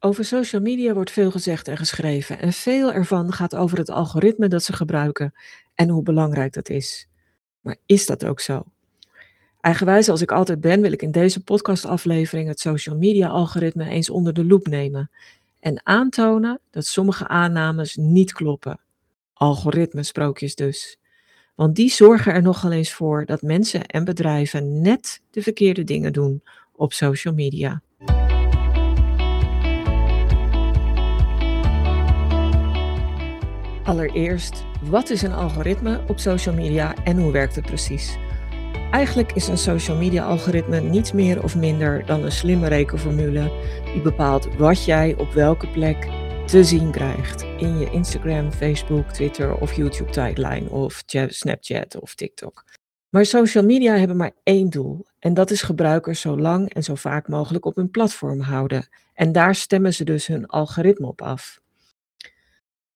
Over social media wordt veel gezegd en geschreven en veel ervan gaat over het algoritme dat ze gebruiken en hoe belangrijk dat is. Maar is dat ook zo? Eigenwijs als ik altijd ben, wil ik in deze podcastaflevering het social media algoritme eens onder de loep nemen en aantonen dat sommige aannames niet kloppen. Algoritmesprookjes dus. Want die zorgen er nogal eens voor dat mensen en bedrijven net de verkeerde dingen doen op social media. Allereerst, wat is een algoritme op social media en hoe werkt het precies? Eigenlijk is een social media algoritme niets meer of minder dan een slimme rekenformule die bepaalt wat jij op welke plek te zien krijgt in je Instagram, Facebook, Twitter of YouTube timeline of Snapchat of TikTok. Maar social media hebben maar één doel en dat is gebruikers zo lang en zo vaak mogelijk op hun platform houden. En daar stemmen ze dus hun algoritme op af.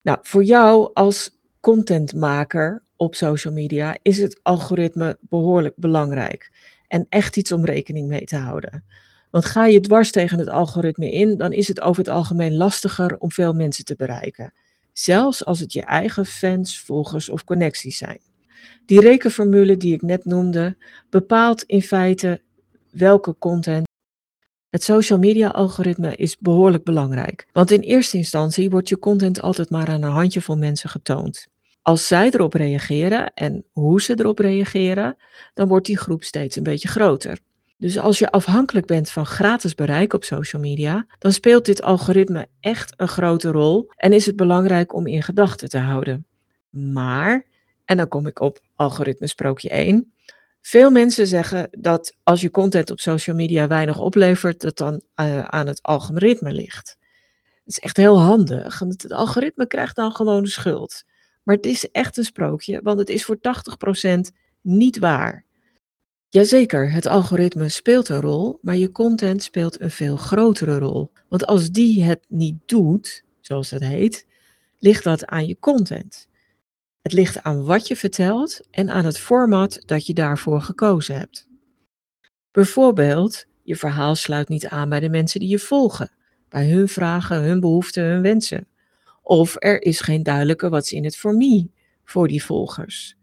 Nou, voor jou als contentmaker op social media is het algoritme behoorlijk belangrijk en echt iets om rekening mee te houden. Want ga je dwars tegen het algoritme in, dan is het over het algemeen lastiger om veel mensen te bereiken. Zelfs als het je eigen fans, volgers of connecties zijn. Die rekenformule die ik net noemde, bepaalt in feite welke content het social media algoritme is behoorlijk belangrijk, want in eerste instantie wordt je content altijd maar aan een handjevol mensen getoond. Als zij erop reageren en hoe ze erop reageren, dan wordt die groep steeds een beetje groter. Dus als je afhankelijk bent van gratis bereik op social media, dan speelt dit algoritme echt een grote rol en is het belangrijk om in gedachten te houden. Maar, en dan kom ik op algoritme sprookje 1, veel mensen zeggen dat als je content op social media weinig oplevert, dat dan uh, aan het algoritme ligt. Het is echt heel handig. Het algoritme krijgt dan gewoon de schuld. Maar het is echt een sprookje, want het is voor 80% niet waar. Jazeker, het algoritme speelt een rol, maar je content speelt een veel grotere rol. Want als die het niet doet, zoals het heet, ligt dat aan je content. Het ligt aan wat je vertelt en aan het format dat je daarvoor gekozen hebt. Bijvoorbeeld, je verhaal sluit niet aan bij de mensen die je volgen, bij hun vragen, hun behoeften, hun wensen. Of er is geen duidelijke wat in het voor me voor die volgers.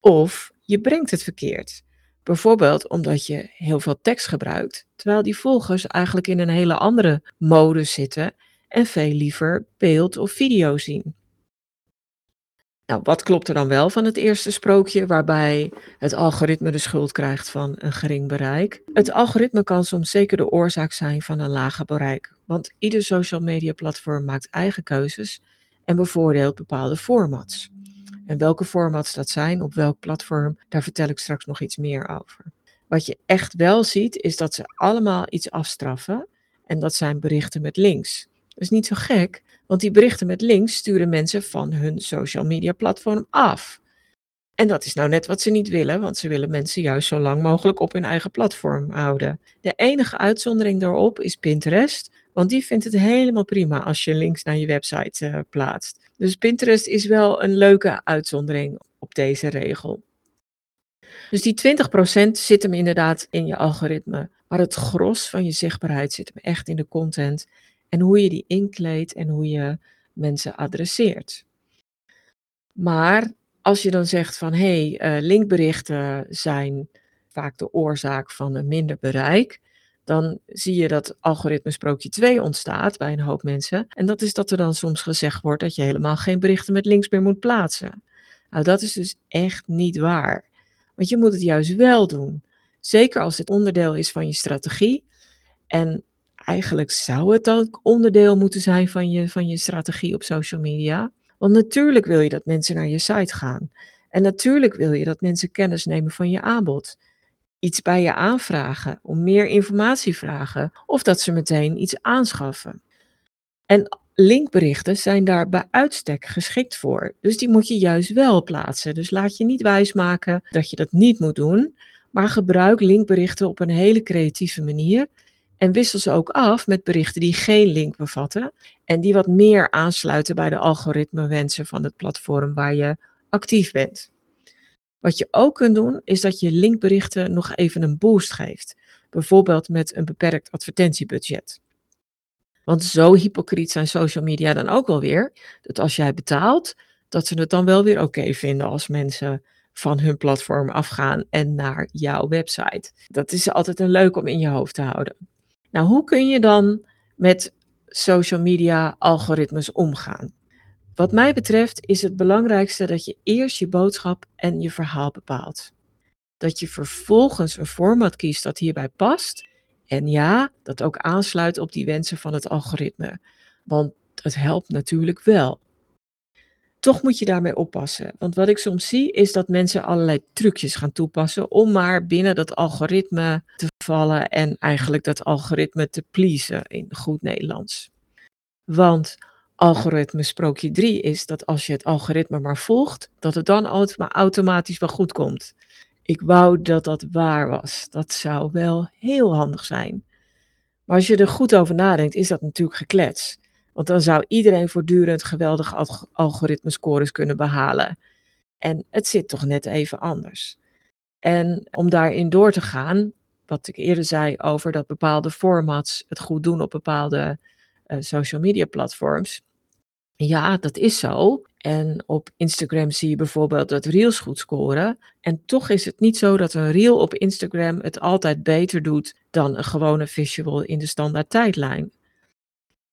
Of je brengt het verkeerd. Bijvoorbeeld omdat je heel veel tekst gebruikt, terwijl die volgers eigenlijk in een hele andere modus zitten en veel liever beeld of video zien. Nou, wat klopt er dan wel van het eerste sprookje, waarbij het algoritme de schuld krijgt van een gering bereik? Het algoritme kan soms zeker de oorzaak zijn van een lager bereik, want ieder social media platform maakt eigen keuzes en bevoordeelt bepaalde formats. En welke formats dat zijn, op welk platform, daar vertel ik straks nog iets meer over. Wat je echt wel ziet, is dat ze allemaal iets afstraffen en dat zijn berichten met links. Dat is niet zo gek, want die berichten met links sturen mensen van hun social media platform af. En dat is nou net wat ze niet willen, want ze willen mensen juist zo lang mogelijk op hun eigen platform houden. De enige uitzondering daarop is Pinterest, want die vindt het helemaal prima als je links naar je website uh, plaatst. Dus Pinterest is wel een leuke uitzondering op deze regel. Dus die 20% zit hem inderdaad in je algoritme, maar het gros van je zichtbaarheid zit hem echt in de content en hoe je die inkleedt en hoe je mensen adresseert. Maar als je dan zegt van hé, hey, uh, linkberichten zijn vaak de oorzaak van een minder bereik, dan zie je dat algoritme sprookje 2 ontstaat bij een hoop mensen. En dat is dat er dan soms gezegd wordt dat je helemaal geen berichten met links meer moet plaatsen. Nou, dat is dus echt niet waar. Want je moet het juist wel doen. Zeker als het onderdeel is van je strategie. En eigenlijk zou het ook onderdeel moeten zijn van je, van je strategie op social media. Want natuurlijk wil je dat mensen naar je site gaan. En natuurlijk wil je dat mensen kennis nemen van je aanbod. Iets bij je aanvragen, om meer informatie vragen. Of dat ze meteen iets aanschaffen. En linkberichten zijn daar bij uitstek geschikt voor. Dus die moet je juist wel plaatsen. Dus laat je niet wijsmaken dat je dat niet moet doen. Maar gebruik linkberichten op een hele creatieve manier. En wissel ze ook af met berichten die geen link bevatten en die wat meer aansluiten bij de algoritmewensen van het platform waar je actief bent. Wat je ook kunt doen, is dat je linkberichten nog even een boost geeft, bijvoorbeeld met een beperkt advertentiebudget. Want zo hypocriet zijn social media dan ook wel weer, dat als jij betaalt, dat ze het dan wel weer oké vinden als mensen van hun platform afgaan en naar jouw website. Dat is altijd een leuk om in je hoofd te houden. Nou, hoe kun je dan met social media algoritmes omgaan? Wat mij betreft is het belangrijkste dat je eerst je boodschap en je verhaal bepaalt. Dat je vervolgens een format kiest dat hierbij past. En ja, dat ook aansluit op die wensen van het algoritme. Want het helpt natuurlijk wel. Toch moet je daarmee oppassen. Want wat ik soms zie is dat mensen allerlei trucjes gaan toepassen om maar binnen dat algoritme te vallen en eigenlijk dat algoritme te pleasen in goed Nederlands. Want algoritme sprookje 3 is dat als je het algoritme maar volgt, dat het dan automatisch wel goed komt. Ik wou dat dat waar was. Dat zou wel heel handig zijn. Maar als je er goed over nadenkt, is dat natuurlijk geklets. Want dan zou iedereen voortdurend geweldige algoritmescores kunnen behalen. En het zit toch net even anders. En om daarin door te gaan, wat ik eerder zei over dat bepaalde formats het goed doen op bepaalde uh, social media platforms. Ja, dat is zo. En op Instagram zie je bijvoorbeeld dat reels goed scoren. En toch is het niet zo dat een reel op Instagram het altijd beter doet dan een gewone visual in de standaard tijdlijn.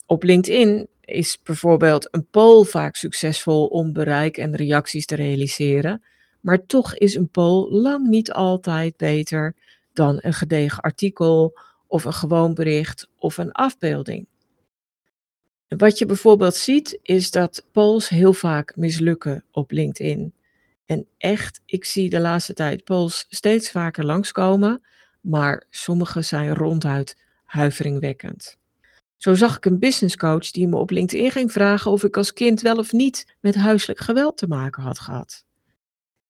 Op LinkedIn is bijvoorbeeld een poll vaak succesvol om bereik en reacties te realiseren. Maar toch is een poll lang niet altijd beter dan een gedegen artikel of een gewoon bericht of een afbeelding. Wat je bijvoorbeeld ziet, is dat polls heel vaak mislukken op LinkedIn. En echt, ik zie de laatste tijd polls steeds vaker langskomen, maar sommige zijn ronduit huiveringwekkend. Zo zag ik een businesscoach die me op LinkedIn ging vragen of ik als kind wel of niet met huiselijk geweld te maken had gehad.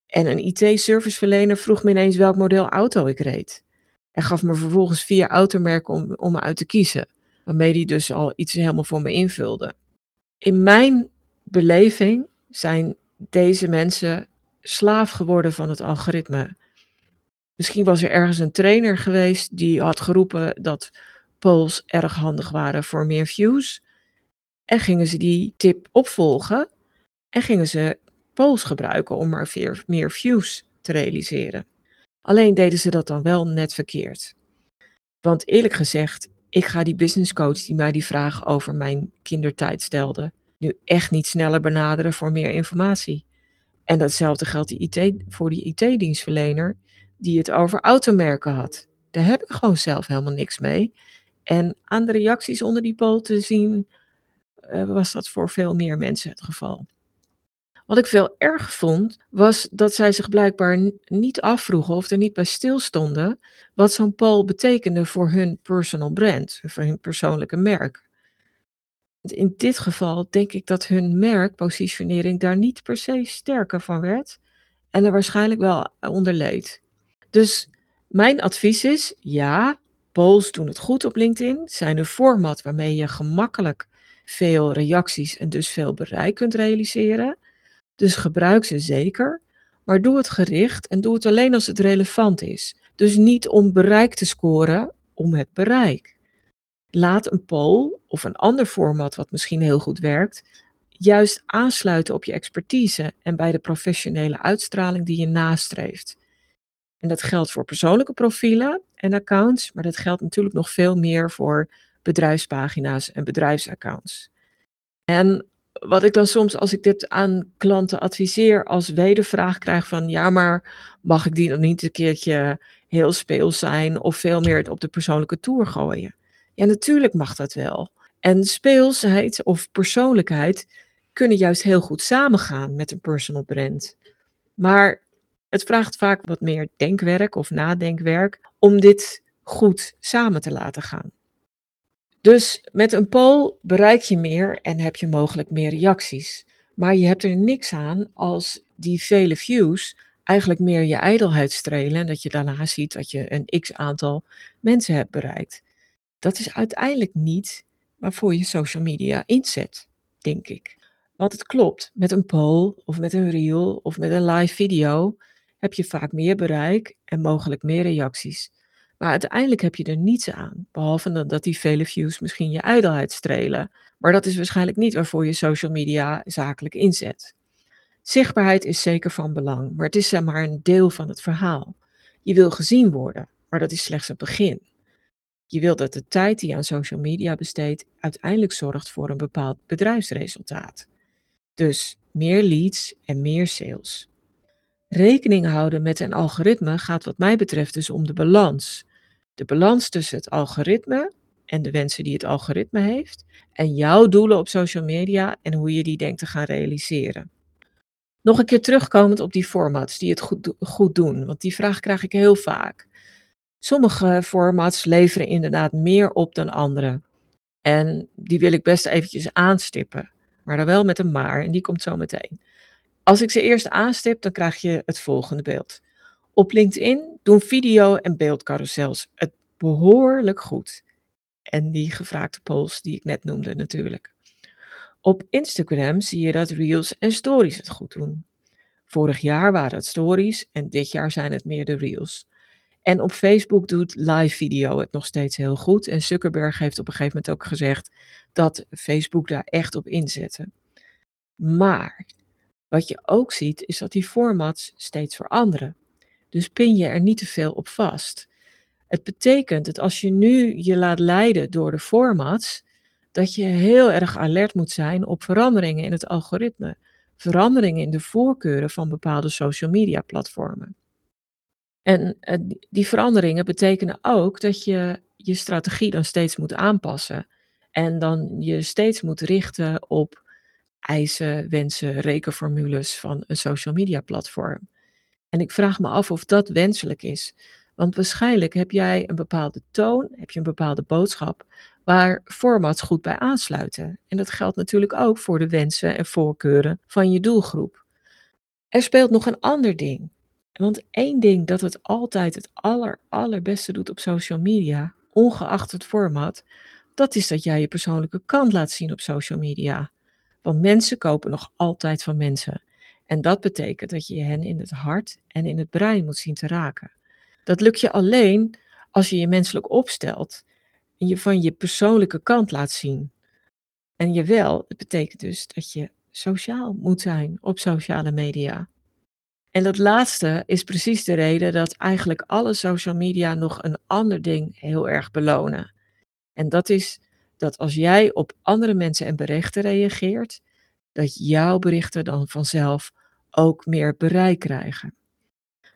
En een IT-serviceverlener vroeg me ineens welk model auto ik reed. En gaf me vervolgens vier automerken om, om me uit te kiezen waarmee die dus al iets helemaal voor me invulde. In mijn beleving zijn deze mensen slaaf geworden van het algoritme. Misschien was er ergens een trainer geweest die had geroepen dat polls erg handig waren voor meer views. En gingen ze die tip opvolgen en gingen ze polls gebruiken om maar meer, meer views te realiseren. Alleen deden ze dat dan wel net verkeerd. Want eerlijk gezegd, ik ga die business coach die mij die vraag over mijn kindertijd stelde, nu echt niet sneller benaderen voor meer informatie. En datzelfde geldt die IT, voor die IT-dienstverlener die het over automerken had. Daar heb ik gewoon zelf helemaal niks mee. En aan de reacties onder die poll te zien, uh, was dat voor veel meer mensen het geval. Wat ik veel erg vond, was dat zij zich blijkbaar niet afvroegen of er niet bij stilstonden wat zo'n poll betekende voor hun personal brand, voor hun persoonlijke merk. In dit geval denk ik dat hun merkpositionering daar niet per se sterker van werd en er waarschijnlijk wel onder leed. Dus mijn advies is: ja, polls doen het goed op LinkedIn, zijn een format waarmee je gemakkelijk veel reacties en dus veel bereik kunt realiseren. Dus gebruik ze zeker, maar doe het gericht en doe het alleen als het relevant is. Dus niet om bereik te scoren, om het bereik. Laat een poll of een ander format wat misschien heel goed werkt, juist aansluiten op je expertise en bij de professionele uitstraling die je nastreeft. En dat geldt voor persoonlijke profielen en accounts, maar dat geldt natuurlijk nog veel meer voor bedrijfspagina's en bedrijfsaccounts. En wat ik dan soms, als ik dit aan klanten adviseer, als wedervraag krijg van, ja, maar mag ik die dan niet een keertje heel speels zijn of veel meer op de persoonlijke tour gooien? Ja, natuurlijk mag dat wel. En speelsheid of persoonlijkheid kunnen juist heel goed samengaan met een personal brand. Maar het vraagt vaak wat meer denkwerk of nadenkwerk om dit goed samen te laten gaan. Dus met een poll bereik je meer en heb je mogelijk meer reacties. Maar je hebt er niks aan als die vele views eigenlijk meer je ijdelheid strelen en dat je daarna ziet dat je een x aantal mensen hebt bereikt. Dat is uiteindelijk niet waarvoor je social media inzet, denk ik. Want het klopt, met een poll of met een reel of met een live video heb je vaak meer bereik en mogelijk meer reacties. Maar uiteindelijk heb je er niets aan, behalve dat die vele views misschien je ijdelheid strelen. Maar dat is waarschijnlijk niet waarvoor je social media zakelijk inzet. Zichtbaarheid is zeker van belang, maar het is maar een deel van het verhaal. Je wil gezien worden, maar dat is slechts het begin. Je wil dat de tijd die je aan social media besteedt uiteindelijk zorgt voor een bepaald bedrijfsresultaat. Dus meer leads en meer sales. Rekening houden met een algoritme gaat wat mij betreft dus om de balans. De balans tussen het algoritme en de wensen die het algoritme heeft en jouw doelen op social media en hoe je die denkt te gaan realiseren. Nog een keer terugkomend op die formats die het goed, goed doen, want die vraag krijg ik heel vaak. Sommige formats leveren inderdaad meer op dan andere. En die wil ik best eventjes aanstippen, maar dan wel met een maar, en die komt zo meteen. Als ik ze eerst aanstip, dan krijg je het volgende beeld. Op LinkedIn doen video- en beeldcarousels het behoorlijk goed. En die gevraagde polls die ik net noemde natuurlijk. Op Instagram zie je dat Reels en Stories het goed doen. Vorig jaar waren het Stories en dit jaar zijn het meer de Reels. En op Facebook doet live video het nog steeds heel goed. En Zuckerberg heeft op een gegeven moment ook gezegd dat Facebook daar echt op inzette. Maar wat je ook ziet is dat die formats steeds veranderen. Dus pin je er niet te veel op vast. Het betekent dat als je nu je laat leiden door de formats, dat je heel erg alert moet zijn op veranderingen in het algoritme, veranderingen in de voorkeuren van bepaalde social media platformen. En uh, die veranderingen betekenen ook dat je je strategie dan steeds moet aanpassen en dan je steeds moet richten op eisen, wensen, rekenformules van een social media platform. En ik vraag me af of dat wenselijk is. Want waarschijnlijk heb jij een bepaalde toon, heb je een bepaalde boodschap waar formats goed bij aansluiten. En dat geldt natuurlijk ook voor de wensen en voorkeuren van je doelgroep. Er speelt nog een ander ding. Want één ding dat het altijd het aller, allerbeste doet op social media, ongeacht het format, dat is dat jij je persoonlijke kant laat zien op social media. Want mensen kopen nog altijd van mensen. En dat betekent dat je hen in het hart en in het brein moet zien te raken. Dat lukt je alleen als je je menselijk opstelt en je van je persoonlijke kant laat zien. En jawel, het betekent dus dat je sociaal moet zijn op sociale media. En dat laatste is precies de reden dat eigenlijk alle social media nog een ander ding heel erg belonen. En dat is dat als jij op andere mensen en berichten reageert, dat jouw berichten dan vanzelf ook meer bereik krijgen.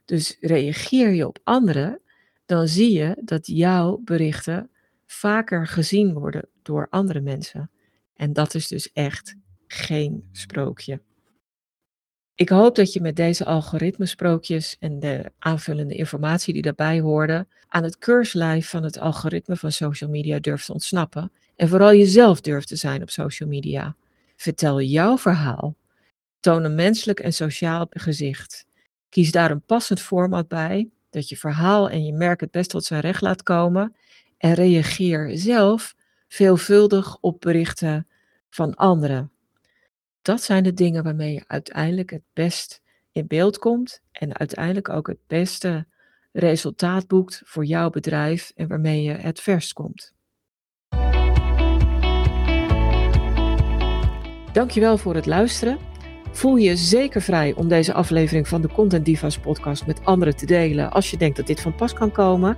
Dus reageer je op anderen, dan zie je dat jouw berichten vaker gezien worden door andere mensen. En dat is dus echt geen sprookje. Ik hoop dat je met deze algoritmesprookjes en de aanvullende informatie die daarbij hoorde aan het keurslijf van het algoritme van social media durft te ontsnappen en vooral jezelf durft te zijn op social media. Vertel jouw verhaal. Toon een menselijk en sociaal gezicht. Kies daar een passend format bij, dat je verhaal en je merk het best tot zijn recht laat komen. En reageer zelf veelvuldig op berichten van anderen. Dat zijn de dingen waarmee je uiteindelijk het best in beeld komt en uiteindelijk ook het beste resultaat boekt voor jouw bedrijf en waarmee je het verst komt. Dankjewel voor het luisteren. Voel je zeker vrij om deze aflevering van de Content Divas podcast met anderen te delen als je denkt dat dit van pas kan komen.